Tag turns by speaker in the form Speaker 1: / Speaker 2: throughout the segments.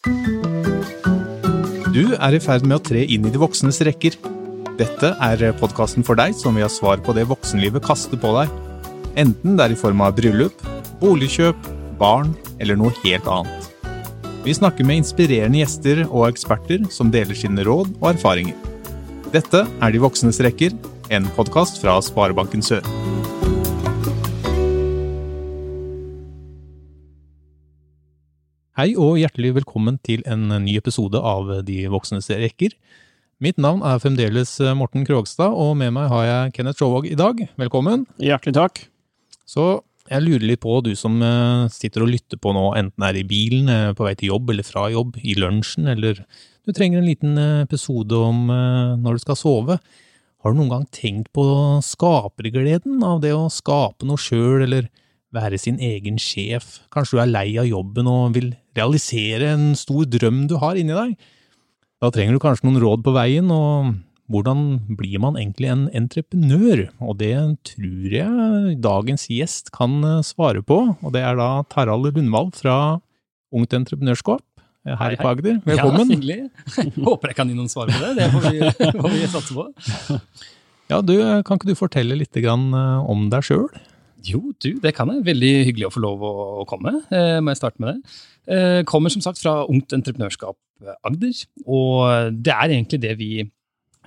Speaker 1: Du er i ferd med å tre inn i de voksnes rekker. Dette er podkasten for deg som vil ha svar på det voksenlivet kaster på deg. Enten det er i form av bryllup, boligkjøp, barn eller noe helt annet. Vi snakker med inspirerende gjester og eksperter som deler sine råd og erfaringer. Dette er De voksnes rekker, en podkast fra Sparebanken Sør. Hei og hjertelig velkommen til en ny episode av De voksnes rekker. Mitt navn er fremdeles Morten Krogstad, og med meg har jeg Kenneth Sjåvåg i dag. Velkommen.
Speaker 2: Hjertelig takk.
Speaker 1: Så jeg lurer litt på, du som eh, sitter og lytter på nå, enten er i bilen, eh, på vei til jobb eller fra jobb, i lunsjen, eller du trenger en liten eh, episode om når du skal sove. Har du noen gang tenkt på skapergleden av det å skape noe sjøl, eller være sin egen sjef? Kanskje du er lei av jobben og vil realisere en stor drøm du har inni deg? Da trenger du kanskje noen råd på veien, og hvordan blir man egentlig en entreprenør? Og det tror jeg dagens gjest kan eh, svare på, og det er da Tarald Lundvald fra Ungt Entreprenørskap her hei, på Agder. Velkommen.
Speaker 3: Ja, hyggelig. Håper jeg kan gi noen svar på det. Det får vi, får vi satse på.
Speaker 1: Ja, du, Kan ikke du fortelle litt eh, om deg sjøl?
Speaker 3: Jo, du, det kan jeg. Veldig hyggelig å få lov å komme. Eh, må jeg starte med det. Eh, kommer som sagt fra Ungt Entreprenørskap Agder. Og det er egentlig det vi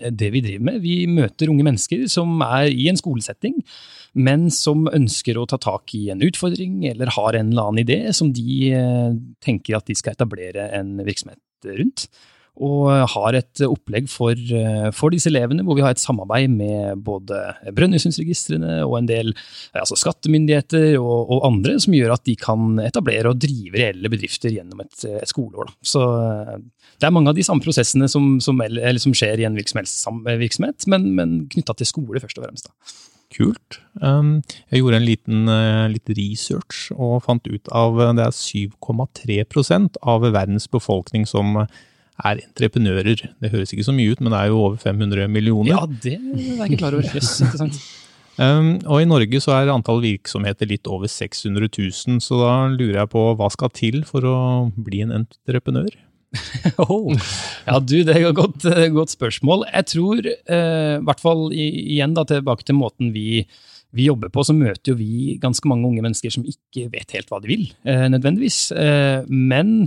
Speaker 3: det vi driver med. Vi møter unge mennesker som er i en skolesetting, men som ønsker å ta tak i en utfordring eller har en eller annen idé som de eh, tenker at de skal etablere en virksomhet rundt og har et opplegg for, eh, for, disse elevene, hvor vi har et samarbeid med både Brønnøysundregistrene og en del altså skattemyndigheter og, og, andre, som gjør at de kan etablere og drive reelle bedrifter gjennom et, et skoleår. Da. Så eh, det er mange av de samme prosessene som, som, som skjer i en virksomhet, men, men knytta til skole, først og fremst. Da.
Speaker 1: Kult. Um, jeg gjorde en liten litt research og fant ut av det er 7,3 av verdens befolkning som er entreprenører. Det høres ikke så mye ut, men det er jo over 500 millioner.
Speaker 3: Ja, det er jeg ikke klar over. Yes, interessant.
Speaker 1: Um, og i Norge så er antall virksomheter litt over 600 000, så da lurer jeg på hva skal til for å bli en entreprenør?
Speaker 3: oh. Ja, du, det er et godt, godt spørsmål. Jeg tror, eh, i eh, hvert fall igjen da, tilbake til måten vi, vi jobber på, så møter jo vi ganske mange unge mennesker som ikke vet helt hva de vil, eh, nødvendigvis. Eh, men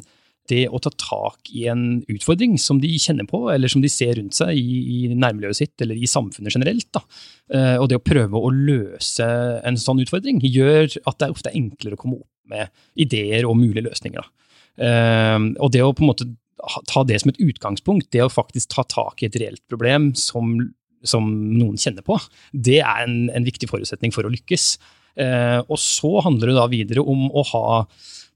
Speaker 3: det å ta tak i en utfordring som de kjenner på, eller som de ser rundt seg i, i nærmiljøet sitt eller i samfunnet generelt, da. Eh, og det å prøve å løse en sånn utfordring gjør at det ofte er enklere å komme opp med ideer og mulige løsninger. Da. Eh, og det å på en måte ta det som et utgangspunkt, det å faktisk ta tak i et reelt problem som, som noen kjenner på, det er en, en viktig forutsetning for å lykkes. Eh, og så handler det da videre om å ha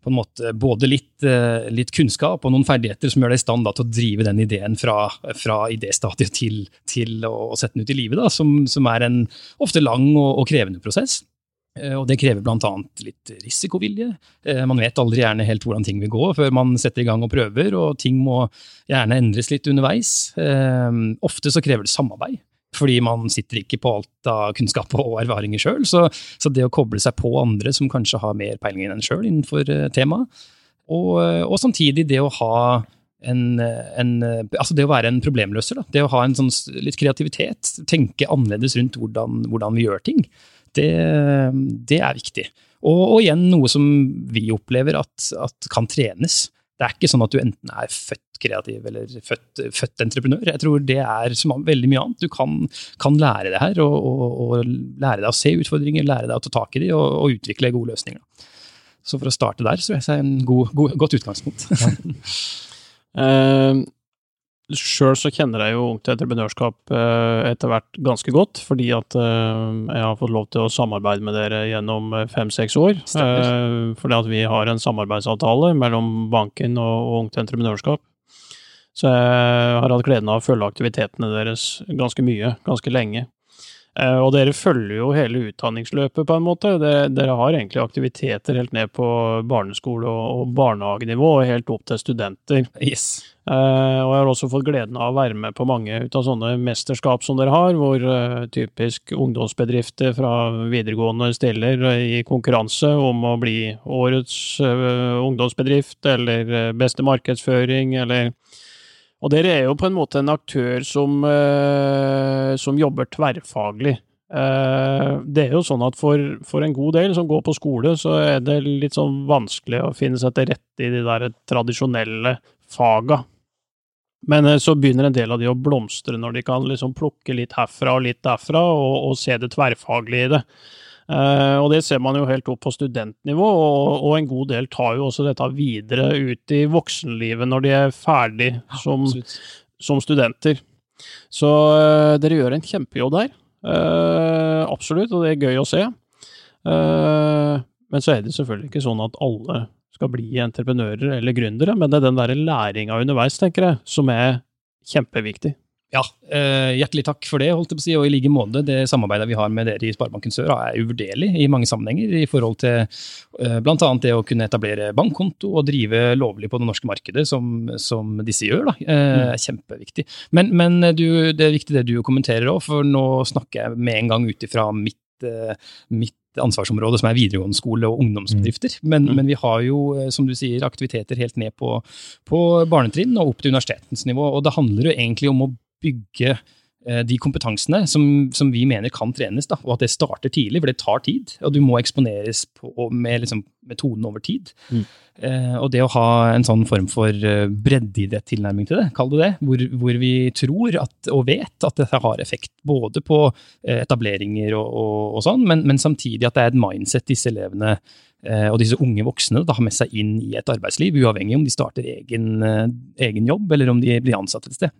Speaker 3: på en måte både litt, eh, litt, kunnskap og noen ferdigheter som gjør deg i stand da, til å drive den ideen fra, fra idéstadiet til, til å, sette den ut i livet, da, som, som, er en ofte lang og, og krevende prosess. Eh, og Det krever bl.a. litt risikovilje. Eh, man vet aldri gjerne helt hvordan ting vil gå før man setter i gang og prøver, og ting må gjerne endres litt underveis. Ofte så krever det samarbeid fordi man sitter ikke på alt av kunnskap og erfaringer sjøl. Så, så, det å koble seg på andre som kanskje har mer peiling enn en sjøl innenfor uh, temaet, og, uh, og, samtidig det å ha en, en, altså det å være en problemløser. Da. Det å ha en sånn litt kreativitet. Tenke annerledes rundt hvordan, hvordan vi gjør ting. Det, det er viktig. Og, og, igjen noe som vi opplever at, at kan trenes. Det er ikke sånn at du enten er født kreativ eller født, født entreprenør. Jeg tror det er som veldig mye annet. Du kan, kan lære det her, og, og, og, lære deg å se utfordringer, lære deg å ta tak i de, og, og, utvikle gode løsninger. Så for å starte der, så er det en god, god, godt utgangspunkt. Ja.
Speaker 2: uh, Sjøl så kjenner jeg jo Ungt Entreprenørskap uh, etter hvert ganske godt, fordi at uh, jeg har fått lov til å samarbeide med dere gjennom fem-seks år. Stemmer. fordi at vi har en samarbeidsavtale mellom banken og Ungt Entreprenørskap. Så jeg har hatt gleden av å følge aktivitetene deres ganske mye, ganske lenge. Eh, og dere følger jo hele utdanningsløpet, på en måte. Dere, har egentlig aktiviteter helt ned på barneskole- og, barnehagenivå, og helt opp til studenter.
Speaker 3: Yes.
Speaker 2: Eh, og jeg har også fått gleden av å være med på mange av sånne mesterskap som dere har, hvor eh, typisk ungdomsbedrifter fra videregående stiller i konkurranse om å bli årets ungdomsbedrift, eller beste markedsføring, eller og dere er jo på en måte en aktør som, eh, som jobber tverrfaglig. Eh, det er jo sånn at for, for, en god del som går på skole, så er det litt sånn vanskelig å finne seg til rette i de der tradisjonelle faga. Men eh, så begynner en del av de å blomstre når de kan liksom plukke litt herfra og litt derfra, og, og se det tverrfaglige i det. Uh, og det ser man jo helt opp på studentnivå, og, og, en god del tar jo også dette videre ut i voksenlivet når de er ferdig som, som studenter. Så uh, dere gjør en kjempejobb der. Uh, absolutt, og det er gøy å se. men så er det selvfølgelig ikke sånn at alle skal bli entreprenører eller gründere, men det er den der læringa underveis, tenker jeg, som er kjempeviktig.
Speaker 3: Ja, eh, hjertelig takk for det, holdt jeg på å si, og i like måte. Det samarbeidet vi har med dere i Sparebanken Sør er uvurderlig i mange sammenhenger, i forhold til eh, bl.a. det å kunne etablere bankkonto og drive lovlig på det norske markedet, som, som disse gjør. da, eh, mm. Kjempeviktig. Men, men du, det er viktig det du kommenterer òg, for nå snakker jeg med en gang ut ifra mitt, mitt ansvarsområde, som er videregående skole og ungdomsbedrifter. Mm. Men, mm. men, vi har jo, som du sier, aktiviteter helt ned på, på barnetrinn og opp til universitetens nivå. Og det handler jo egentlig om å bygge eh, de kompetansene som, som, vi mener kan trenes, da, og at det starter tidlig, for det tar tid. Og du må eksponeres på, med liksom, metoden over tid. Mm. Eh, og det å ha en sånn form for eh, breddeidrettstilnærming til det, kall det det, hvor, hvor, vi tror at, og vet at dette har effekt både på eh, etableringer og, og, og sånn, men, men, samtidig at det er et mindset disse elevene eh, og disse unge voksne da, har med seg inn i et arbeidsliv, uavhengig om de starter egen, egen jobb eller om de blir ansatt et sted.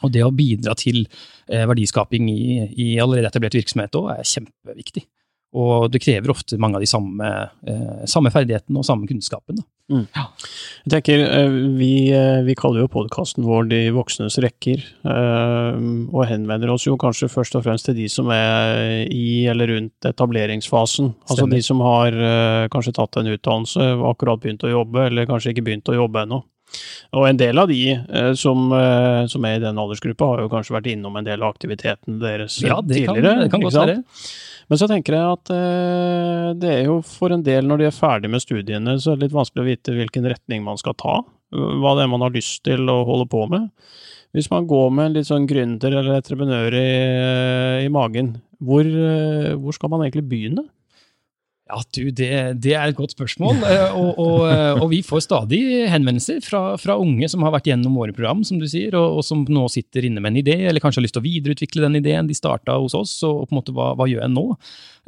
Speaker 3: Og det å bidra til eh, verdiskaping i, i allerede etablert virksomhet òg er kjempeviktig. Og det krever ofte mange av de samme, eh, samme ferdighetene og samme kunnskapen. Mm.
Speaker 2: Ja. Jeg tenker, eh, vi, vi kaller jo podkasten vår De voksnes rekker, og henvender oss jo kanskje først og fremst til de som er i eller rundt etableringsfasen. Altså Stemmer. Altså de som har kanskje tatt en utdannelse, akkurat begynt å jobbe, eller kanskje ikke begynt å jobbe ennå. Og en del av de eh, som, eh, som, er i den aldersgruppa, har jo kanskje vært innom en del av aktivitetene deres
Speaker 3: ja, det
Speaker 2: tidligere.
Speaker 3: Kan, det kan godt være.
Speaker 2: Men så tenker jeg at eh, det er jo for en del, når de er ferdig med studiene, så er det litt vanskelig å vite hvilken retning man skal ta. Hva det er man har lyst til å holde på med. Hvis man går med en litt sånn gründer eller entreprenør i, i magen, hvor, hvor skal man egentlig begynne?
Speaker 3: Ja, du, det, det, er et godt spørsmål. Eh, og, og, eh, og, vi får stadig henvendelser fra, fra, unge som har vært gjennom våre program, som du sier, og, og, som nå sitter inne med en idé, eller kanskje har lyst til å videreutvikle den ideen de starta hos oss, og på en måte, hva, hva gjør jeg nå?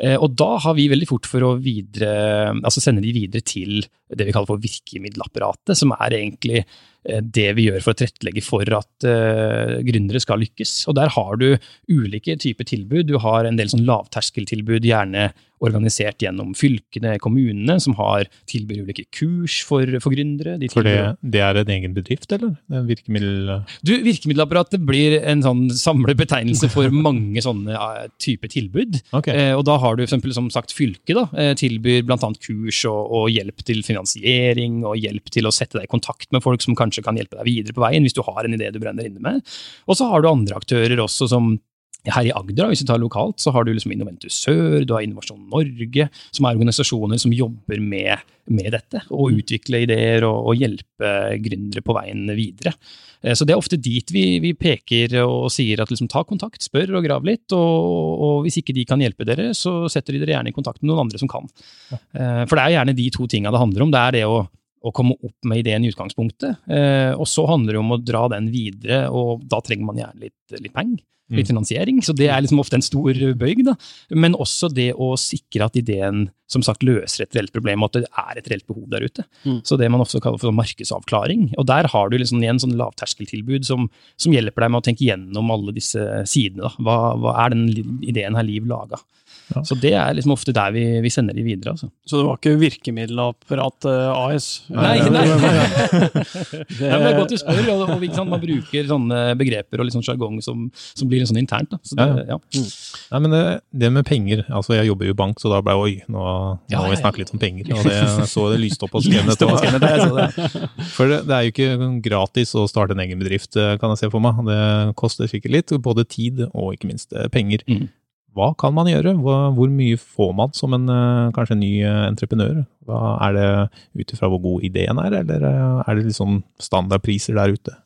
Speaker 3: Eh, og da har vi veldig fort for å videre, altså sende de videre til det vi kaller for virkemiddelapparatet, som er egentlig det vi gjør for å tilrettelegge for at uh, gründere skal lykkes. Og der har du ulike typer tilbud. Du har en del sånn lavterskeltilbud, gjerne organisert gjennom fylkene, kommunene, som har tilbyr ulike kurs for, for gründere.
Speaker 1: De for det, det, er en egen bedrift, eller? Virkemiddel...
Speaker 3: Du, Virkemiddelapparatet blir en sånn samlebetegnelse for mange sånne uh, typer tilbud. Okay. Uh, og da har du eksempel, som sagt fylket da, eh, tilbyr bl.a. kurs og, og, hjelp til finansiering, og hjelp til å sette deg i kontakt med folk som kanskje kan hjelpe deg videre på veien, hvis du har en idé du brenner inne med. Og så har du andre aktører også som her i Agder, hvis vi tar lokalt, så har du liksom Innoventus Sør, du har Innovasjon Norge, som er organisasjoner som jobber med, med dette. Og mm. utvikle ideer og, og, hjelpe gründere på veien videre. Eh, så det er ofte dit vi, vi peker og sier at liksom, ta kontakt, spør og grav litt. Og, og, hvis ikke de kan hjelpe dere, så setter de dere gjerne i kontakt med noen andre som kan. Eh, for det er gjerne de to tinga det handler om. Det er det å å komme opp med ideen i utgangspunktet. Eh, og så handler det om å dra den videre, og da trenger man gjerne litt, litt penger litt mm. finansiering. Så det er liksom ofte en stor bøyg. Da. Men også det å sikre at ideen som sagt løser et reelt problem, og at det er et reelt behov der ute. Mm. Så det man også kaller for markedsavklaring. Og der har du liksom igjen sånn lavterskeltilbud som, som, hjelper deg med å tenke gjennom alle disse sidene. Da. Hva, hva er den ideen her Liv laga? Ja. Så det er liksom ofte der vi, vi sender de videre. Altså.
Speaker 2: Så det var ikke virkemiddelapparat uh, AS?
Speaker 3: Nei, nei. nei. det, det er godt du spør. Og, og, man bruker sånne begreper og sjargong som, som, blir litt sånn internt. Da. Så det, ja.
Speaker 1: Mm. Nei, men det, det, med penger altså Jeg jobber jo i bank, så da ble oi, nå, nå må vi snakke litt om penger. Og det, så det lyste opp på skrevet. For det, det er jo ikke gratis å starte en egen bedrift, kan jeg se for meg. Det koster sikkert litt, både tid og ikke minst eh, penger. Mm. Hva kan man gjøre? Hvor mye får man som en eh, kanskje ny eh, entreprenør? Hva, er det ut ifra hvor god ideen er, eller er det sånn standardpriser der ute?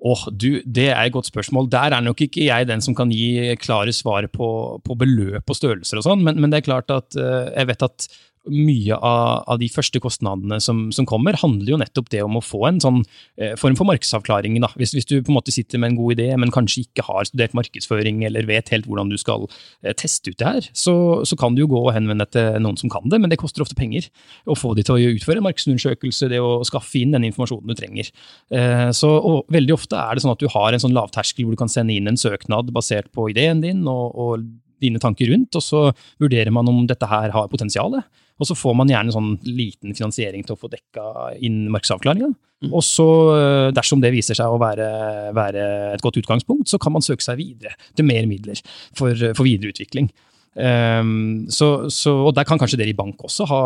Speaker 3: Åh, du, Det er et godt spørsmål. Der er nok ikke jeg den som kan gi klare svar på, på beløp og størrelser og sånn, men, men, det er klart at jeg vet at mye av, av, de første kostnadene som, som, kommer, handler jo nettopp det om å få en sånn eh, form for markedsavklaring. Da. Hvis, hvis, du på en måte sitter med en god idé, men kanskje ikke har studert markedsføring eller vet helt hvordan du skal eh, teste ut det her, så, så, kan du jo gå og henvende deg til noen som kan det, men det koster ofte penger å få de til å utføre en markedsundersøkelse, det å skaffe inn den informasjonen du trenger. Eh, så Veldig ofte er det sånn at du har en sånn lavterskel hvor du kan sende inn en søknad basert på ideen din og, og dine tanker rundt, og så vurderer man om dette her har potensial. Og så får man gjerne sånn liten finansiering til å få dekka inn markedsavklaringa. Mm. Og så, eh, dersom det viser seg å være, være, et godt utgangspunkt, så kan man søke seg videre til mer midler for, for videre utvikling. Um, så, så, og der kan kanskje dere i bank også ha,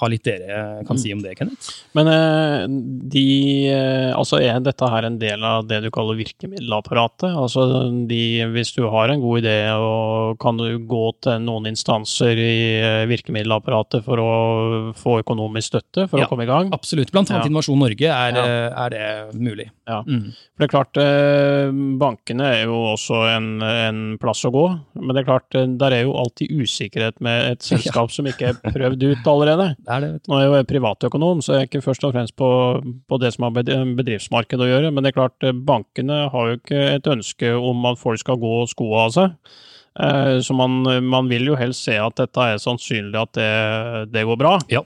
Speaker 3: ha litt dere kan si om det, Kenneth?
Speaker 2: Men uh, de uh, Altså er dette her en del av det du kaller virkemiddelapparatet? Altså de, hvis du har en god idé, og kan du gå til noen instanser i uh, virkemiddelapparatet for å få økonomisk støtte for ja, å komme i gang?
Speaker 3: Absolutt. Blant annet ja. Innovasjon Norge er, ja. er, det mulig.
Speaker 2: Ja. Mm. For det er klart, bankene er jo også en, en plass å gå, men det er klart, der er jo alltid usikkerhet med et selskap som ikke er prøvd ut allerede. Det er det, Nå er jeg jo privatøkonom, så jeg er ikke først og fremst på, på det som har bedriftsmarked å gjøre. Men det er klart, bankene har jo ikke et ønske om at folk skal gå skoa av seg. Eh, så man, man, vil jo helst se at dette er sannsynlig at det, det går bra. Ja.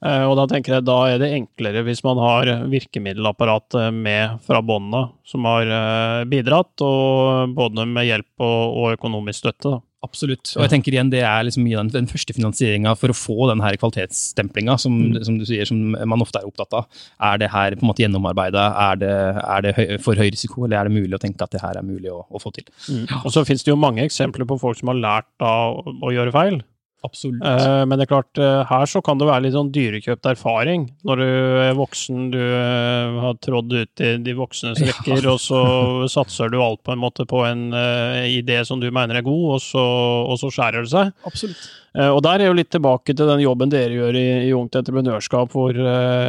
Speaker 2: Eh, og da tenker jeg da er det enklere hvis man har virkemiddelapparatet med fra bånda, som har eh, bidratt, og både med hjelp og, og økonomisk støtte. da.
Speaker 3: Absolutt. Og jeg tenker igjen, det er liksom mye den, den første finansieringa for å få den her kvalitetsstemplinga, som, mm. som, du sier, som man ofte er opptatt av. Er det her på en måte gjennomarbeida? Er det, er det høy, for høy risiko, eller er det mulig å tenke at det her er mulig å, å få til?
Speaker 2: Mm. Og så finnes det jo mange eksempler på folk som har lært av å gjøre feil.
Speaker 3: Absolutt.
Speaker 2: Eh, men det er klart, eh, her så kan det være litt sånn dyrekjøpt erfaring. Når du er voksen, du eh, har trådd ut i de voksnes rekker, ja. og så satser du alt på en måte på en idé som du mener er god, og så, og så skjærer det seg.
Speaker 3: Absolutt.
Speaker 2: Og der er jo litt tilbake til den jobben dere gjør i, i Ungt entreprenørskap, hvor,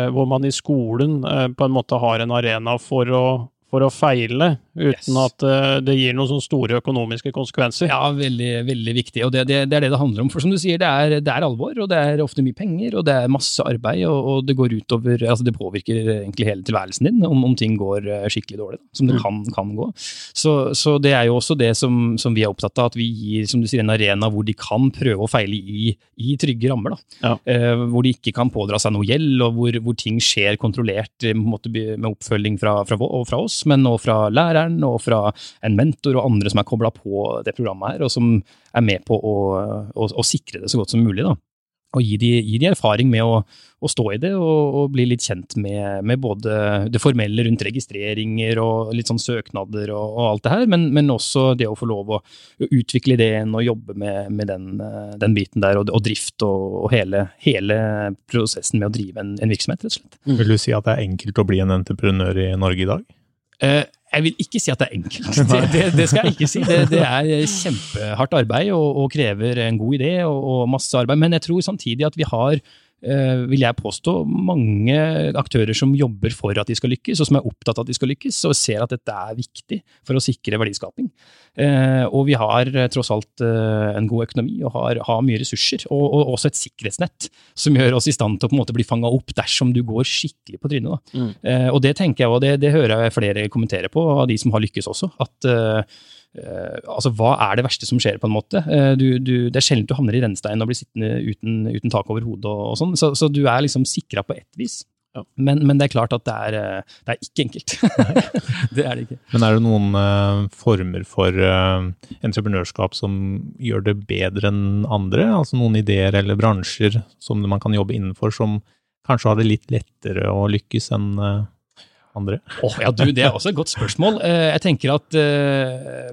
Speaker 2: hvor man i skolen på en måte har en arena for å for å feile, uten yes. at uh, det gir noen sånne store økonomiske konsekvenser.
Speaker 3: Ja, veldig, veldig viktig, og det, det, det, er det det handler om. For som du sier, det er, det er, alvor, og det er ofte mye penger, og det er masse arbeid, og, og det går utover Altså, det påvirker egentlig hele tilværelsen din om, om ting går uh, skikkelig dårlig, da, som det mm. kan, kan gå. Så, så, det er jo også det som, som, vi er opptatt av, at vi gir som du sier, en arena hvor de kan prøve å feile i, i trygge rammer. Ja. Eh, hvor de ikke kan pådra seg noe gjeld, og hvor, hvor ting skjer kontrollert med oppfølging fra, fra, fra oss men òg fra læreren og fra en mentor og andre som er kobla på det programmet her, og som er med på å, å, å sikre det så godt som mulig. da og gi de, gi de, erfaring med å, å stå i det, og, og, bli litt kjent med, med, både det formelle rundt registreringer og litt sånn søknader og, og alt det her, men, men, også det å få lov å, utvikle ideen og jobbe med, med den, den, biten der, og, og drift og, hele, hele, prosessen med å drive en, en virksomhet, rett og slett.
Speaker 1: Vil du si at det er enkelt å bli en entreprenør i Norge i dag?
Speaker 3: Eh, jeg vil ikke si at det er enkelt. Det, det, det skal jeg ikke si. Det, det er kjempehardt arbeid og, og, krever en god idé og, og, masse arbeid. Men jeg tror samtidig at vi har vil jeg påstå, mange aktører som jobber for at de skal lykkes, og som er opptatt av at de skal lykkes, og ser at dette er viktig for å sikre verdiskaping. Eh, og vi har eh, tross alt en god økonomi og har, har mye ressurser, og, og, også et sikkerhetsnett som gjør oss i stand til å på en måte bli fanga opp dersom du går skikkelig på trynet. Mm. Og det tenker jeg, og det, det, hører jeg flere kommentere på, av de som har lykkes også. at altså, Hva er det verste som skjer, på en måte? Uh, du, du, det er sjelden du havner i rennesteinen og blir sittende uten, uten tak over hodet. og, og sånn, så, så, du er liksom sikra på ett vis.
Speaker 2: Ja.
Speaker 3: Men, men det er klart at det er, eh, det er ikke enkelt. det er det ikke.
Speaker 1: Men er det noen uh, former for uh, entreprenørskap som gjør det bedre enn andre? Altså noen ideer eller bransjer som man kan jobbe innenfor, som kanskje har det litt lettere å lykkes enn eh, andre?
Speaker 3: Oh, ja, du, Det er også et godt spørsmål. Eh, Jeg tenker at eh,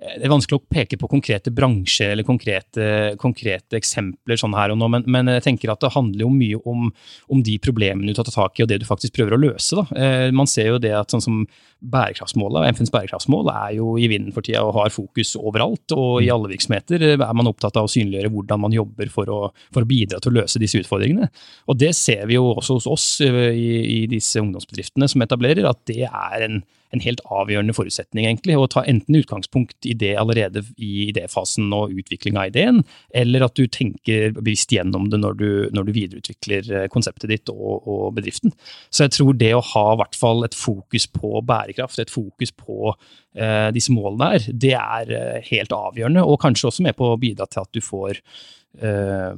Speaker 3: det er vanskelig å peke på konkrete bransjer eller konkrete, konkrete eksempler sånn her og nå, men, men jeg tenker at det handler jo mye om, om de problemene du tar tak i, og det du faktisk prøver å løse. Da. Eh, Man ser jo det at sånn som bærekraftsmålet, FNs bærekraftsmål er jo i vinden for tida og har fokus overalt, og i alle virksomheter er man opptatt av å synliggjøre hvordan man jobber for å, for å bidra til å løse disse utfordringene. Og det ser vi jo også hos oss eh, i, i disse ungdomsbedriftene som etablerer, at det er en, en helt avgjørende forutsetning, egentlig. Å ta enten utgangspunkt i det allerede i idéfasen og utvikling av ideen, eller at du tenker bevisst gjennom det når du, når du videreutvikler eh, konseptet ditt og, og bedriften. Så jeg tror det å ha i hvert fall et fokus på bærekraft, et fokus på eh, disse målene her, det er eh, helt avgjørende, og kanskje også med på å bidra til at du får eh,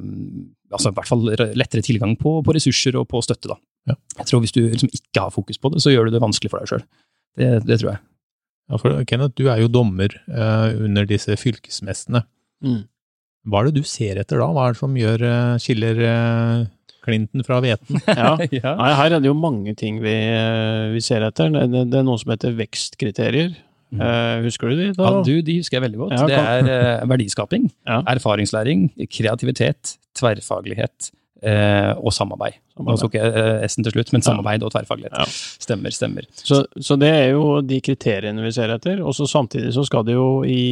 Speaker 3: altså i hvert fall lettere tilgang på, på ressurser og på støtte. Da.
Speaker 1: Ja.
Speaker 3: Jeg tror Hvis du liksom ikke har fokus på det, så gjør du det vanskelig for deg sjøl. Det, det tror jeg.
Speaker 1: Ja, for Kenneth, du er jo dommer eh, under disse fylkesmestene.
Speaker 2: Mm.
Speaker 1: Hva er det du ser etter da? Hva er det som gjør, eh, skiller eh, klinten fra hveten?
Speaker 2: Ja.
Speaker 3: ja.
Speaker 2: Nei, her er det jo mange ting vi, eh, vi ser etter. Det, det, det er noe som heter vekstkriterier.
Speaker 3: Mm.
Speaker 2: Eh, husker du de? da?
Speaker 3: Ja, du, De husker jeg veldig godt.
Speaker 2: Ja,
Speaker 3: det er eh, verdiskaping,
Speaker 2: Ja.
Speaker 3: erfaringslæring, kreativitet, tverrfaglighet eh, og samarbeid. Nå tok jeg eh, S-en til slutt, men samarbeid og tverrfaglighet.
Speaker 2: Ja.
Speaker 3: Stemmer, stemmer.
Speaker 2: Så, så det er jo de kriteriene vi ser etter. Og så samtidig så skal de jo i,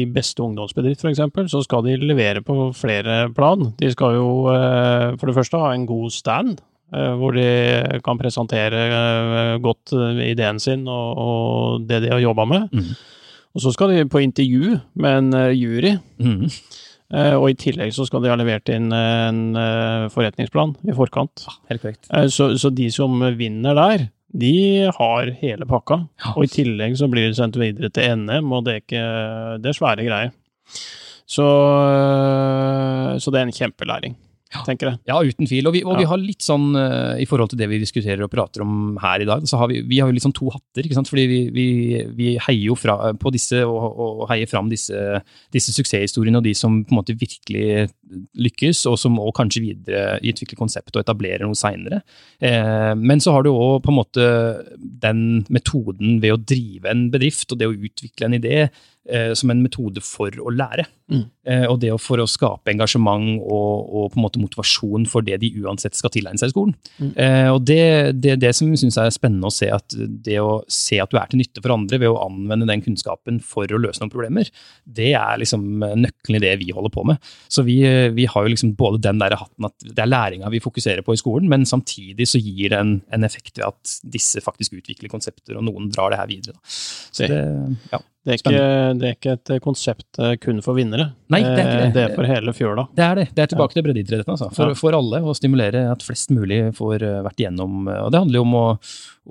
Speaker 2: i beste ungdomsbedrift f.eks., så skal de levere på flere plan. De skal jo eh, for det første ha en god stand. eh, Hvor de kan presentere eh, godt ideen sin og, og det de har jobba med.
Speaker 3: Mm.
Speaker 2: Og så skal de på intervju med en jury.
Speaker 3: Mhm.
Speaker 2: Eh, Og i tillegg så skal de ha levert inn en eh, forretningsplan i forkant.
Speaker 3: Helt korrekt.
Speaker 2: Eh, Så, så de som vinner der, de har hele pakka. Og i tillegg så blir de sendt videre til NM, og det er, ikke, det er svære greier. Så, så det er en kjempelæring, tenker jeg.
Speaker 3: Ja, uten tvil. Og vi, og vi har litt sånn, eh, i forhold til det vi diskuterer og prater om her i dag, så har vi, vi har jo litt sånn to hatter, ikke sant? Fordi vi, vi, vi heier jo fra, på disse og, og heier fram disse, disse suksesshistoriene og de som på en måte virkelig lykkes, og som også kanskje videre utvikler konseptet og etablerer noe seinere. Eh, men så har du òg på en måte den metoden ved å drive en bedrift og det å utvikle en idé eh, som en metode for å lære.
Speaker 2: Mm.
Speaker 3: Eh, og det å, for å skape engasjement og, og på en måte motivasjon for det de uansett skal tilegne seg i skolen.
Speaker 2: Mm.
Speaker 3: Eh, og det, det, det som syns er spennende å se, at det å se at du er til nytte for andre ved å anvende den kunnskapen for å løse noen problemer, det er liksom nøkkelen i det vi holder på med. Så vi, vi har jo liksom både den der hatten at det er læringa vi fokuserer på i skolen, men samtidig så gir det en, en effekt ved at disse faktisk utvikler konsepter, og noen drar det her videre. Da. Så
Speaker 2: det,
Speaker 3: ja.
Speaker 2: Det er, ikke, det er ikke et konsept eh, kun for vinnere.
Speaker 3: Nei, det er ikke det.
Speaker 2: Eh, Det er for hele fjøla.
Speaker 3: Det er det. Det er tilbake til breddeidretten. Altså. For,
Speaker 2: Ja.
Speaker 3: for alle, å stimulere at flest mulig får eh, vært igjennom. eh, Og det handler jo om å,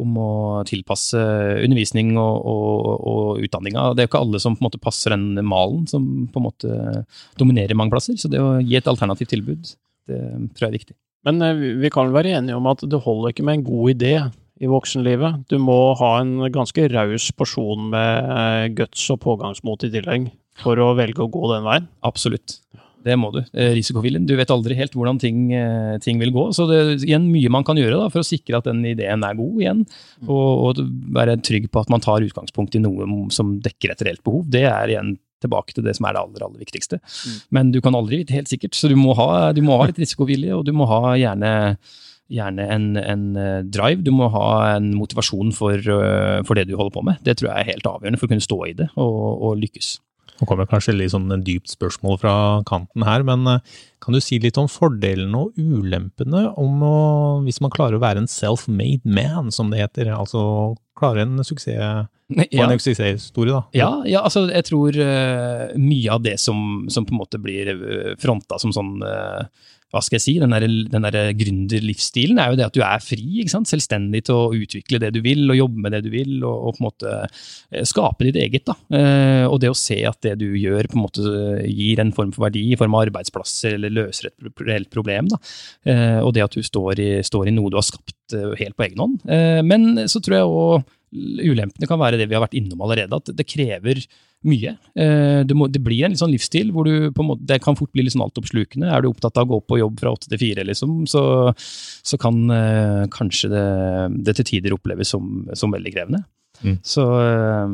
Speaker 3: om å tilpasse undervisning og, og, og utdanninga. Det er jo ikke alle som på en måte passer den malen som på en måte dominerer mange plasser. Så det å gi et alternativt tilbud, det tror jeg er viktig.
Speaker 2: Men eh, vi- vi kan vel være enige om at det holder ikke med en god idé i voksenlivet. Du må ha en ganske raus porsjon med eh, guts og pågangsmot i tillegg for å velge å gå den veien.
Speaker 3: Absolutt. Det må du. Eh, Risikoviljen. Du vet aldri helt hvordan ting, eh, ting vil gå. Så det er igjen mye man kan gjøre da, for å sikre at den ideen er god igjen. Og, og være trygg på at man tar utgangspunkt i noe som dekker et reelt behov. Det er igjen tilbake til det som er det aller, aller viktigste. Men du kan aldri vite helt sikkert, så du må ha, du må ha litt risikovilje, og du må ha gjerne, gjerne en, en eh, drive. Du må ha en motivasjon for, eh, for det du holder på med. Det tror jeg er helt avgjørende for å kunne stå i det og, og lykkes.
Speaker 1: Nå kommer kanskje litt sånn en dypt spørsmål fra kanten her, men eh, kan du si litt om fordelene og ulempene om å, hvis man klarer å være en self-made man, som det heter? Altså klare en suksess
Speaker 3: Ja.
Speaker 1: en suksesshistorie, da.
Speaker 3: Ja, ja, altså jeg tror uh, mye av det som, som på en måte blir uh, fronta som sånn eh, hva skal jeg si, den der, den der gründerlivsstilen er jo det at du er fri, selvstendig til å utvikle det du vil, og jobbe med det du vil, og, og på en måte eh, skape ditt eget. da. Eh, og det å se at det du gjør på en måte gir en form for verdi i form av arbeidsplasser, eller løser et reelt problem. da. Eh, og det at du står i, står i noe du har skapt helt på egen hånd. Men så tror jeg òg ulempene kan være det vi har vært innom allerede, at det krever mye. Eh, Du må, det blir en litt sånn livsstil hvor du på en måte, det kan fort bli litt sånn altoppslukende. Er du opptatt av å gå på jobb fra åtte til fire, liksom, så, så kan eh, kanskje det, det til tider oppleves som, som veldig krevende.
Speaker 1: Mm.
Speaker 3: Så eh,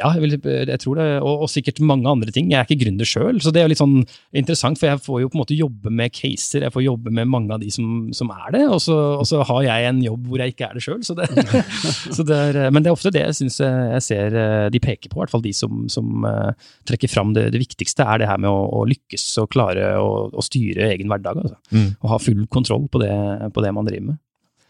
Speaker 3: ja, jeg, vil, jeg tror det, og, og sikkert mange andre ting. Jeg er ikke gründer sjøl, så det er litt sånn interessant, for jeg får jo på en måte jobbe med caser, jeg får jobbe med mange av de som, som er det, og så, og så har jeg en jobb hvor jeg ikke er det sjøl. Så det, så det er, men det er ofte det jeg syns jeg ser eh, de peker på, i hvert fall de som, som eh, trekker fram det, det viktigste, er det her med å, å lykkes og klare å, å styre egen hverdag. Altså.
Speaker 1: Mm.
Speaker 3: Og ha full kontroll på det, på det man driver med.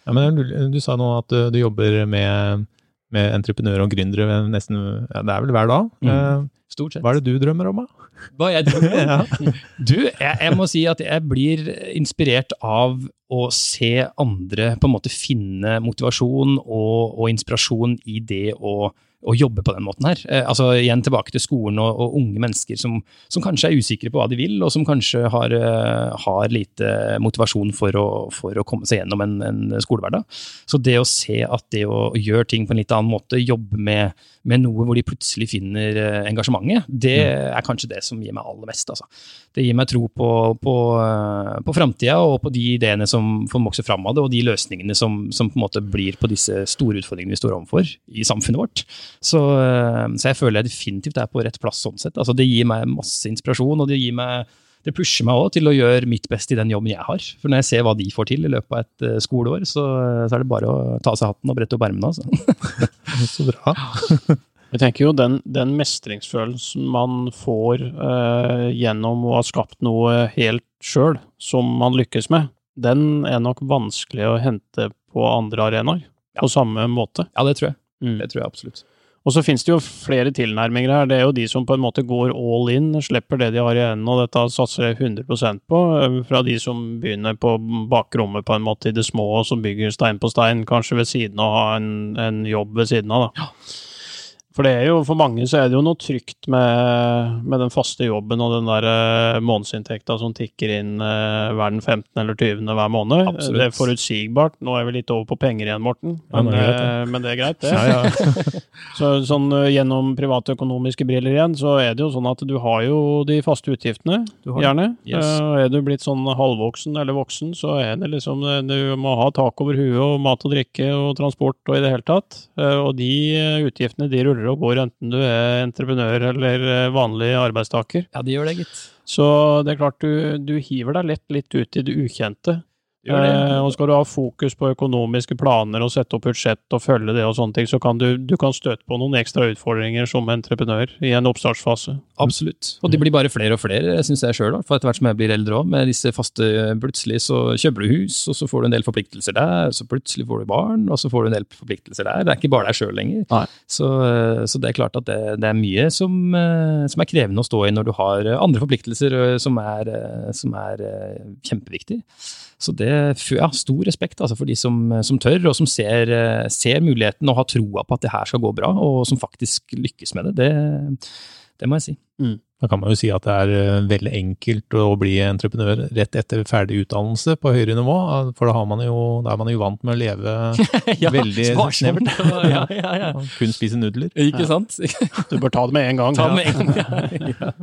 Speaker 1: Ja, men du, du sa nå at du, du jobber med, med entreprenører og gründere nesten ja, Det er vel hver dag.
Speaker 3: Mm.
Speaker 1: Eh,
Speaker 3: Stort sett.
Speaker 1: Hva er det du drømmer om, da?
Speaker 3: Hva jeg drømmer om?
Speaker 1: ja.
Speaker 3: Du, jeg, jeg må si at jeg blir inspirert av å se andre på en måte finne motivasjon og, og inspirasjon i det å, å jobbe på den måten her. Eh, altså Igjen tilbake til skolen og, og unge mennesker som, som kanskje er usikre på hva de vil, og som kanskje har, eh, har lite motivasjon for å, for å komme seg gjennom en, en skolehverdag. Så det å se at det å gjøre ting på en litt annen måte, jobbe med, med noe hvor de plutselig finner eh, engasjementet, det er kanskje det som gir meg aller mest. Altså. Det gir meg tro på, på, eh, på framtida og på de ideene som får vokse fram av det, og de løsningene som, som på en måte blir på disse store utfordringene vi står overfor i samfunnet vårt. Så, eh, så jeg føler jeg definitivt er på rett plass sånn sett. Altså, det gir meg masse inspirasjon, og det gir meg det pusher meg også til å gjøre mitt beste i den jobben jeg har. For når jeg ser hva de får til i løpet av et eh, skoleår, så, så er det bare å ta av seg hatten og brette opp ermene. Altså.
Speaker 1: Så bra.
Speaker 2: Jeg tenker jo den, den mestringsfølelsen man får eh, gjennom å ha skapt noe helt sjøl, som man lykkes med, den er nok vanskelig å hente på andre arenaer på samme måte.
Speaker 3: Ja, det tror jeg.
Speaker 2: Mm.
Speaker 3: Det tror jeg absolutt.
Speaker 2: Og så finnes det jo flere tilnærminger her. Det er jo de som på en måte går all in, slipper det de har igjen, og dette satser jeg 100% på. eh, Fra de som begynner på bakrommet på en måte i det små, og som bygger stein på stein, kanskje ved siden av å ha en, en jobb ved siden av. da. For det er jo, for mange så er det jo noe trygt med, med den faste jobben og den der eh, månedsinntekta som tikker inn eh, hver den 15. eller 20. hver måned.
Speaker 3: Absolutt.
Speaker 2: Det er forutsigbart. Nå er vi litt over på penger igjen, Morten,
Speaker 1: Ja,
Speaker 2: men,
Speaker 1: er det
Speaker 2: eh, men det er greit, det.
Speaker 1: Ja, ja.
Speaker 2: Så sånn gjennom gjennom privatøkonomiske briller igjen, så er det jo sånn at du har jo de faste utgiftene,
Speaker 3: Du har
Speaker 2: gjerne.
Speaker 3: Yes.
Speaker 2: Eh, er du blitt sånn halvvoksen eller voksen, så er det liksom eh, Du må ha tak over huet og mat og drikke og transport og i det hele tatt. Eh, og de eh, utgiftene de ruller og går enten du er entreprenør eller eh, vanlig arbeidstaker.
Speaker 3: Ja, de gjør det, gitt.
Speaker 2: Så det er klart du, du hiver deg lett litt ut i det ukjente. Eh, og skal du ha fokus på økonomiske planer og sette opp budsjett og følge det og sånne ting, så kan du, du kan støte på noen ekstra utfordringer som entreprenør i en oppstartsfase.
Speaker 3: Absolutt. Og de blir bare flere og flere, syns jeg sjøl. For etter hvert som jeg blir eldre òg, med disse faste Plutselig så kjøper du hus, og så får du en del forpliktelser der, så plutselig får du barn, og så får du en del forpliktelser der. Det er ikke bare deg sjøl lenger. Så, så det er klart at det, det er mye som, eh, som er krevende å stå i når du har andre forpliktelser eh, som er, eh, som er eh, kjempeviktig. Så det, ja, stor respekt altså, for de som, som tør, og som ser, eh, ser muligheten og har troa på at det her skal gå bra, og som faktisk lykkes med det. Det, det må jeg si.
Speaker 1: Da kan man jo si at det er eh, veldig enkelt å bli entreprenør rett etter ferdig utdannelse på høyere nivå, for da, har man jo, da er man jo vant med å leve veldig
Speaker 3: sparsomt.
Speaker 1: snevert.
Speaker 3: Ja, ja, ja.
Speaker 1: Kun spise nudler.
Speaker 3: Ikke sant?
Speaker 2: Du bør ta det med en gang.
Speaker 3: Ta
Speaker 2: Ja.
Speaker 3: med en gang. Ja.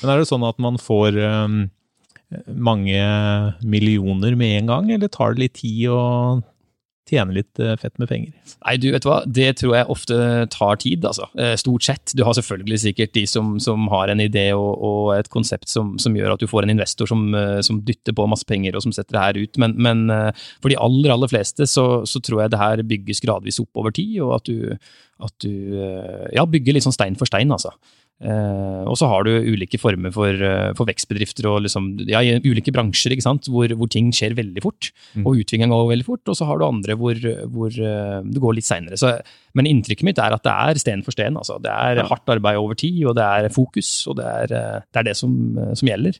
Speaker 1: Men er det sånn at man får um, mange millioner med en gang, eller tar det litt tid å tjene litt eh, fett med penger?
Speaker 3: Nei, du vet hva, det tror jeg ofte tar tid, altså. Eh, Stort sett. Du har selvfølgelig sikkert de som, som har en idé og, og et konsept som, som gjør at du får en investor som, eh, som dytter på masse penger og som setter det her ut, men, men for de aller, aller fleste så, så tror jeg det her bygges gradvis opp over tid, og at du, at du ja, bygger litt sånn stein for stein, altså. Eh, og så har du ulike former for, uh, for vekstbedrifter og liksom, ja, i ulike bransjer? Hvor, hvor ting skjer veldig fort.
Speaker 1: Mm.
Speaker 3: Og utviklinga går veldig fort. Og så har du andre hvor, hvor uh, det går litt seinere. Men inntrykket mitt er at det er sten for sten. Altså. Det er hardt arbeid over tid, og det er fokus. Og det er det, er det som, som, gjelder.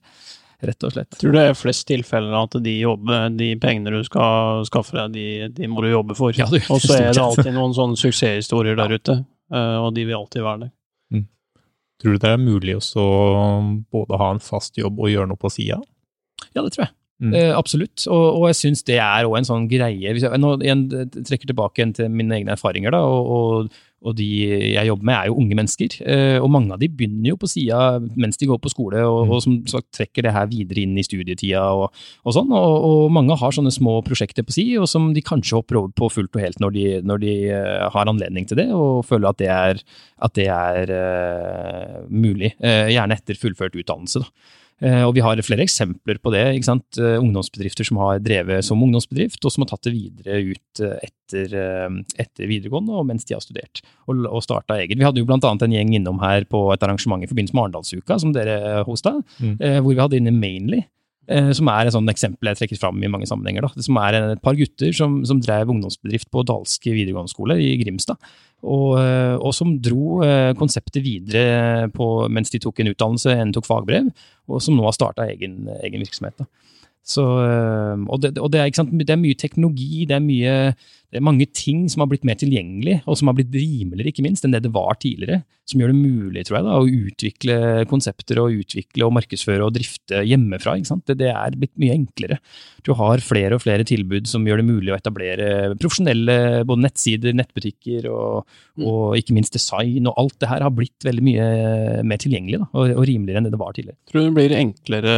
Speaker 3: Rett og slett.
Speaker 2: Jeg tror det er flest tilfeller at de, jobber, de pengene du skal skaffe deg, de, de må du jobbe for.
Speaker 3: Ja,
Speaker 2: og så er det alltid noen sånne suksesshistorier der ute, og de vil alltid være der.
Speaker 1: Tror du det er mulig å både ha en fast jobb og gjøre noe på sida?
Speaker 3: Ja, det tror jeg. Mm. Eh, absolutt. Og, og jeg syns det er òg en sånn greie Hvis jeg nå igjen trekker tilbake til mine egne erfaringer, da, og, og, og, de jeg jobber med, er jo unge mennesker. Eh, og mange av de begynner jo på sida mens de går på skole, og, mm. og som sagt trekker det her videre inn i studietida og, sånn. Og, mange har sånne små prosjekter på si, og som de kanskje hopper over på fullt og helt når de, når de uh, har anledning til det, og føler at det er, at det er uh, mulig. Uh, gjerne etter fullført utdannelse. da. Eh, og vi har flere eksempler på det. ikke sant? Eh, ungdomsbedrifter som har drevet som ungdomsbedrift, og som har tatt det videre ut eh, etter, etter videregående og mens de har studert, og, og starta egen. Vi hadde jo annet en gjeng innom her på et arrangement i forbindelse med Arendalsuka, som dere hosta, mm. hvor vi hadde inne Mainly. Som er et sånt eksempel jeg trekker fram i mange sammenhenger. Da. Som er et par gutter som, som drev ungdomsbedrift på Dalske videregående skole i Grimstad. Og, eh, og, som dro eh, konseptet videre på, mens de tok en utdannelse, en tok fagbrev, og som nå har starta egen, egen, virksomhet. Så, eh, og, det, og det, er, det, er, mye teknologi, det er, mye, det er, mange ting som har blitt mer tilgjengelig, og som har blitt rimeligere, ikke minst, enn det det var tidligere. Som gjør det mulig tror jeg, da, å utvikle konsepter og utvikle og markedsføre og drifte hjemmefra. Det, det, er blitt mye enklere. Du har flere og flere tilbud som gjør det mulig å etablere profesjonelle både nettsider, nettbutikker og, mm. og ikke minst design. og Alt det her har blitt veldig mye mer tilgjengelig da, og, og rimeligere enn det det var tidligere.
Speaker 2: Tror du det blir enklere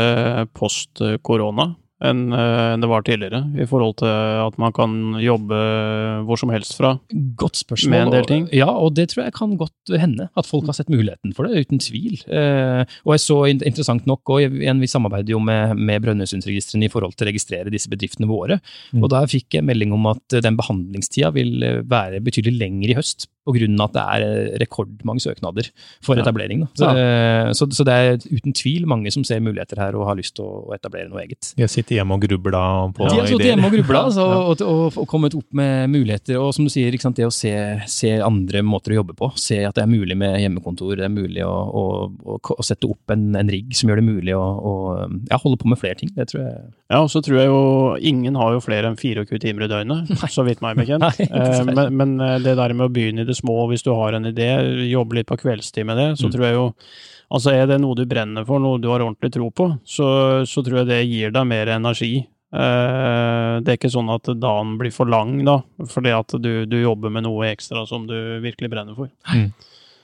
Speaker 2: post korona? Eh, enn det var tidligere, i forhold til at man kan jobbe hvor som helst fra?
Speaker 3: Godt spørsmål.
Speaker 2: Med en del ting?
Speaker 3: Ja, og det tror jeg kan godt hende. At folk har sett muligheten for det, uten tvil. Eh, og jeg så interessant nok, og vi samarbeider jo med, med Brønnøysundregistrene i forhold til å registrere disse bedriftene våre. Mm. Og da fikk jeg melding om at den behandlingstida vil være betydelig lengre i høst pga. at det er eh, rekordmange søknader for etablering. Så, ja. så, så, det er uten tvil mange som ser muligheter her og har lyst til å etablere noe eget.
Speaker 1: De har sittet hjemme og grubla på
Speaker 3: ideer? De har sittet hjemme og grubla altså, og, og, og, kommet opp med muligheter. Og som du sier, sant, det å se, se, andre måter å jobbe på. Se at det er mulig med hjemmekontor, det er mulig å, å, å sette opp en, en, rigg som gjør det mulig å, ja, holde på med flere ting. Det tror jeg.
Speaker 2: Ja, og så tror jeg jo ingen har jo flere enn 24 timer i døgnet, Nei. så vidt meg bekjent. Nei, eh, men, men, eh, det der med å begynne i det små, hvis du har en idé, jobbe litt på kveldstid med det, så mm. tror jeg jo Altså er det noe du brenner for, noe du har ordentlig tro på, så, så tror jeg det gir deg mer energi. Eh, det er ikke sånn at dagen blir for lang, da, fordi at du, du jobber med noe ekstra som du virkelig brenner for.
Speaker 3: Mm.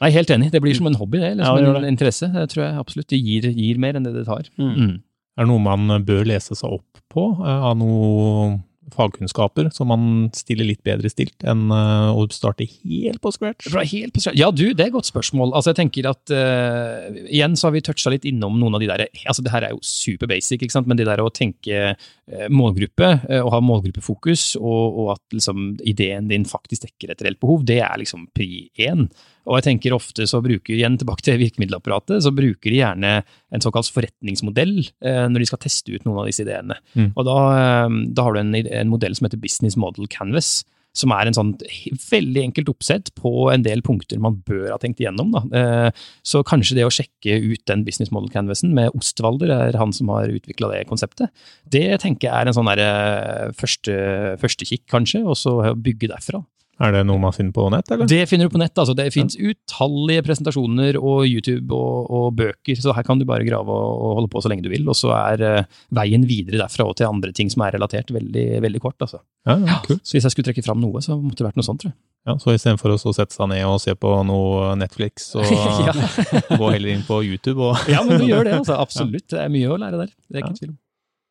Speaker 3: Nei, helt enig. Det blir som en hobby, det. Eller som ja, det en interesse. Det tror jeg absolutt. Det gir, gir mer enn det det tar. Mm. Mm.
Speaker 1: Er det noe man bør lese seg opp på eh, av noe fagkunnskaper, så man stiller litt bedre stilt enn uh, å starte helt på scratch?
Speaker 3: Helt på scratch. Ja, du, det er et godt spørsmål. Altså, jeg tenker at uh, Igjen så har vi toucha litt innom noen av de der altså Det her er jo super basic, ikke sant? men det der å tenke uh, målgruppe, og ha målgruppefokus, og, og at liksom, ideen din faktisk dekker et reelt behov, det er liksom pri én. Og jeg tenker ofte så bruker, igjen tilbake til virkemiddelapparatet, så bruker de gjerne en såkalt forretningsmodell eh, når de skal teste ut noen av disse ideene. Mm. Og da, eh, da, har du en, en, modell som heter Business Model Canvas. Som er en sånn veldig enkelt oppsett på en del punkter man bør ha tenkt igjennom. Da. Eh, så kanskje det å sjekke ut den business model canvasen med Ostvalder, er han som har utvikla det konseptet, det tenker jeg er en sånn førstekikk første, første kanskje, og så bygge derfra.
Speaker 1: Er det noe man finner på nett, eller?
Speaker 3: Det finner du på nett. altså. Det fins utallige presentasjoner og YouTube og, og, bøker, så her kan du bare grave og, og, holde på så lenge du vil. Og så er uh, veien videre derfra og til andre ting som er relatert, veldig, veldig kort. altså.
Speaker 1: Ja, ja, cool.
Speaker 3: Så hvis jeg skulle trekke fram noe, så måtte det vært noe sånt, tror jeg.
Speaker 1: Ja, Så istedenfor å sette seg ned og se på noe Netflix, så gå heller inn på YouTube og
Speaker 3: Ja, men du gjør det, altså. Absolutt. Det er mye å lære der. Det er ikke tvil om.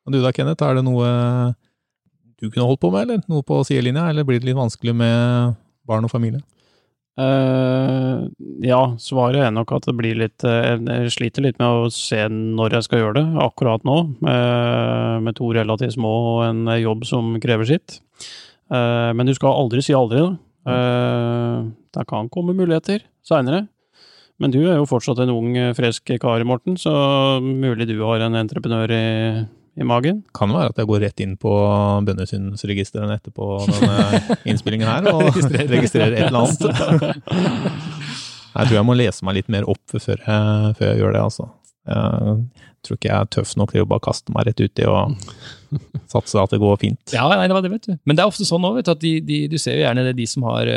Speaker 1: Og du da, Kenneth, er det noe du kunne holdt på med, eller noe på sidelinja, eller blir det litt vanskelig med barn og familie?
Speaker 2: Uh, ja, svaret er nok at det blir litt uh, Jeg sliter litt med å se når jeg skal gjøre det, akkurat nå. Uh, med to relativt små og en jobb som krever sitt. men du skal aldri si aldri, da. det kan komme muligheter seinere. Men du er jo fortsatt en ung, frisk kar, Morten, så mulig du har en entreprenør i, i magen?
Speaker 1: Kan være at jeg går rett inn på Bønnesynsregistrene etterpå denne innspillingen her og registrerer et eller annet. Jeg tror jeg må lese meg litt mer opp før jeg, før jeg gjør det, altså. Jeg tror ikke jeg er tøff nok til å bare kaste meg rett uti og satse at det går fint.
Speaker 3: Ja, nei, det var det, vet du. Men det er ofte sånn òg, at de, de, du ser jo gjerne det de som har,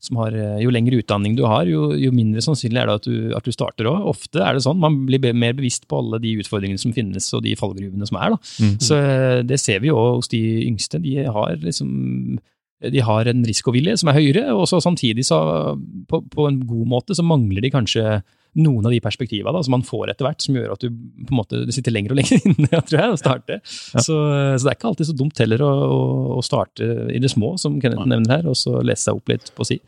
Speaker 3: som har Jo lengre utdanning du har, jo, jo mindre sannsynlig er det at du, at du starter òg. Ofte er det sånn. Man blir mer bevisst på alle de utfordringene som finnes, og de fallgruvene som er. Mm. Så det ser vi jo hos de yngste. De har liksom de har en risikovilje som er høyere, og så samtidig så på, på, en god måte så mangler de kanskje noen av de perspektiva som man får etter hvert, som gjør at du på en måte sitter lenger og lenger inne tror jeg, å starte. Ja. Så, så, det er ikke alltid så dumt heller å, å starte i det små, som Kenneth nevner her, og så lese seg opp litt på si.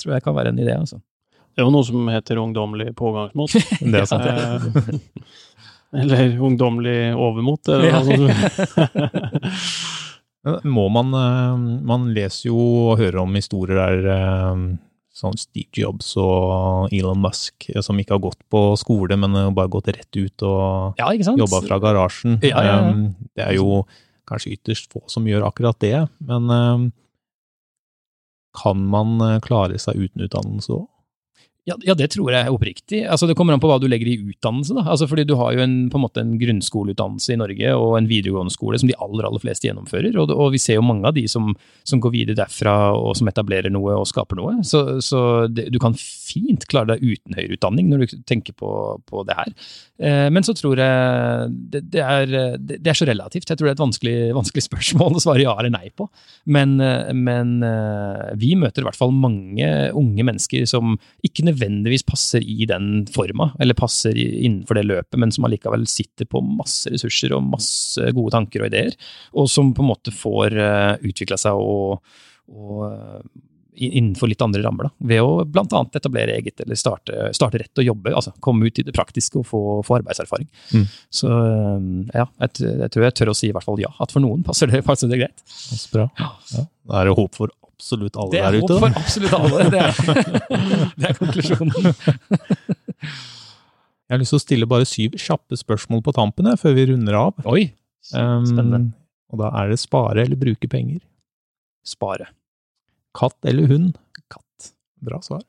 Speaker 3: Tror jeg kan være en idé. altså.
Speaker 2: Det er jo noe som heter ungdommelig pågangsmot.
Speaker 1: det er sant, ja.
Speaker 2: Eller ungdommelig overmot, eller noe sånt.
Speaker 1: Må man Man leser jo og hører om historier der sånn Steve Jobs og Elon Musk, som ikke har gått på skole, men bare gått rett ut og
Speaker 3: ja,
Speaker 1: jobba fra garasjen.
Speaker 3: Ja, ja,
Speaker 1: ja. det er jo kanskje ytterst få som gjør akkurat det, men kan man klare seg uten utdannelse òg?
Speaker 3: Ja, ja, det tror jeg oppriktig. Altså, det kommer an på hva du legger i utdannelse. Da. Altså, fordi Du har jo en, på en, måte en grunnskoleutdannelse i Norge og en videregående skole som de aller aller fleste gjennomfører. Og, og vi ser jo mange av de som, som, går videre derfra og som etablerer noe og skaper noe. Så, så det, du kan fint klare deg uten høyere utdanning når du tenker på, på det her. Eh, men så tror jeg det, det, er, det, er, så relativt. Jeg tror det er et vanskelig, vanskelig spørsmål å svare ja eller nei på. Men, eh, men eh, vi møter i hvert fall mange unge mennesker som ikke nødvendigvis nødvendigvis passer i den forma, eller passer innenfor det løpet, men som allikevel sitter på masse ressurser og masse gode tanker og ideer, og som på en måte får eh, utvikla seg og, og uh, innenfor litt andre rammer, da, ved å bl.a. etablere eget eller starte, starte, rett og jobbe. altså Komme ut i det praktiske og få, få arbeidserfaring. Mm. Så ja, jeg, jeg, tror jeg tør å si i hvert fall ja, at for noen passer det, passer det greit.
Speaker 1: Det er bra. Ja. Da er det håp for absolutt alle
Speaker 3: der
Speaker 1: ute.
Speaker 3: Det er håp for absolutt alle. Det er, det er konklusjonen.
Speaker 1: Jeg har lyst til å stille bare syv kjappe spørsmål på tampen før vi runder av.
Speaker 3: Oi, spennende. Um,
Speaker 1: og da er det spare eller bruke penger?
Speaker 3: Spare.
Speaker 1: Katt eller hund?
Speaker 3: Katt.
Speaker 1: Bra svar.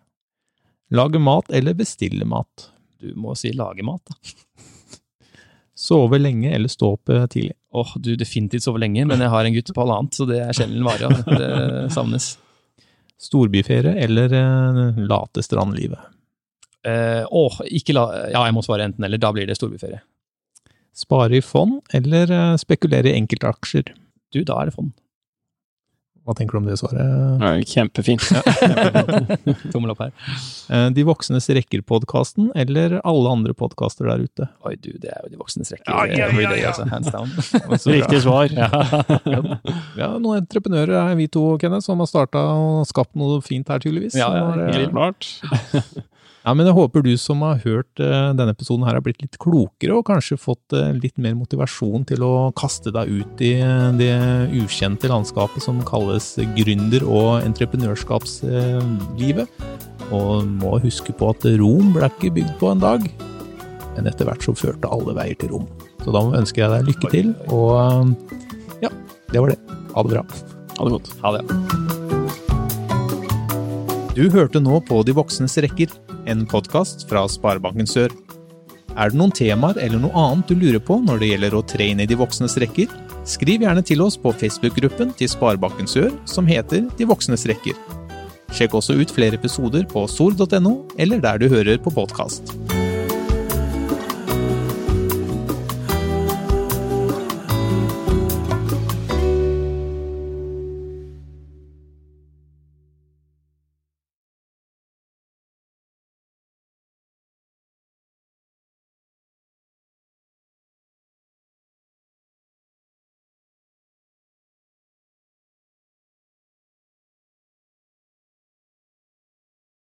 Speaker 1: Lage mat eller bestille mat?
Speaker 3: Du må si lage mat, da.
Speaker 1: Sove lenge eller stå opp eh, tidlig?
Speaker 3: Åh, oh, du definitivt sove lenge, men jeg har en gutt på halvannet, så det er sjelden vare. Det savnes.
Speaker 1: Storbyferie eller uh, late strandlivet?
Speaker 3: Eh, åh, uh, ikke la... Ja, jeg må svare enten eller. Da blir det storbyferie.
Speaker 1: Spare i fond eller spekulere i enkeltaksjer?
Speaker 3: Du, da er det fond.
Speaker 1: Hva tenker du om det svaret?
Speaker 2: Ja, kjempefint.
Speaker 3: Tommel opp her.
Speaker 1: Eh, de voksnes rekker-podkasten eller alle andre podkaster der ute?
Speaker 3: Oi, du, det er jo De voksnes rekker. Ja, ja, ja, ja. Altså, hands down.
Speaker 2: Riktig svar. ja.
Speaker 1: ja, noen entreprenører er vi to, Kenneth, som har starta og skapt noe fint her, tydeligvis.
Speaker 2: Ja, ja, helt klart.
Speaker 1: Ja, men jeg håper du som har hørt uh, denne episoden her har blitt litt klokere, og kanskje fått uh, litt mer motivasjon til å kaste deg ut i uh, det ukjente landskapet som kalles gründer- og entreprenørskapslivet. og må huske på at Rom ble ikke bygd på en dag, men etter hvert så førte alle veier til Rom. Så da ønsker jeg deg lykke til, og ja, det var det. Ha det bra.
Speaker 2: Ha det godt.
Speaker 3: Ha det.
Speaker 1: Du hørte nå på De voksnes rekker en podkast fra Sparebanken Sør. Er det noen temaer eller noe annet du lurer på når det gjelder å tre inn i de voksnes rekker? Skriv gjerne til oss på Facebook-gruppen til Sparebanken Sør som heter De voksnes rekker. Sjekk også ut flere episoder på sol.no eller der du hører på podkast.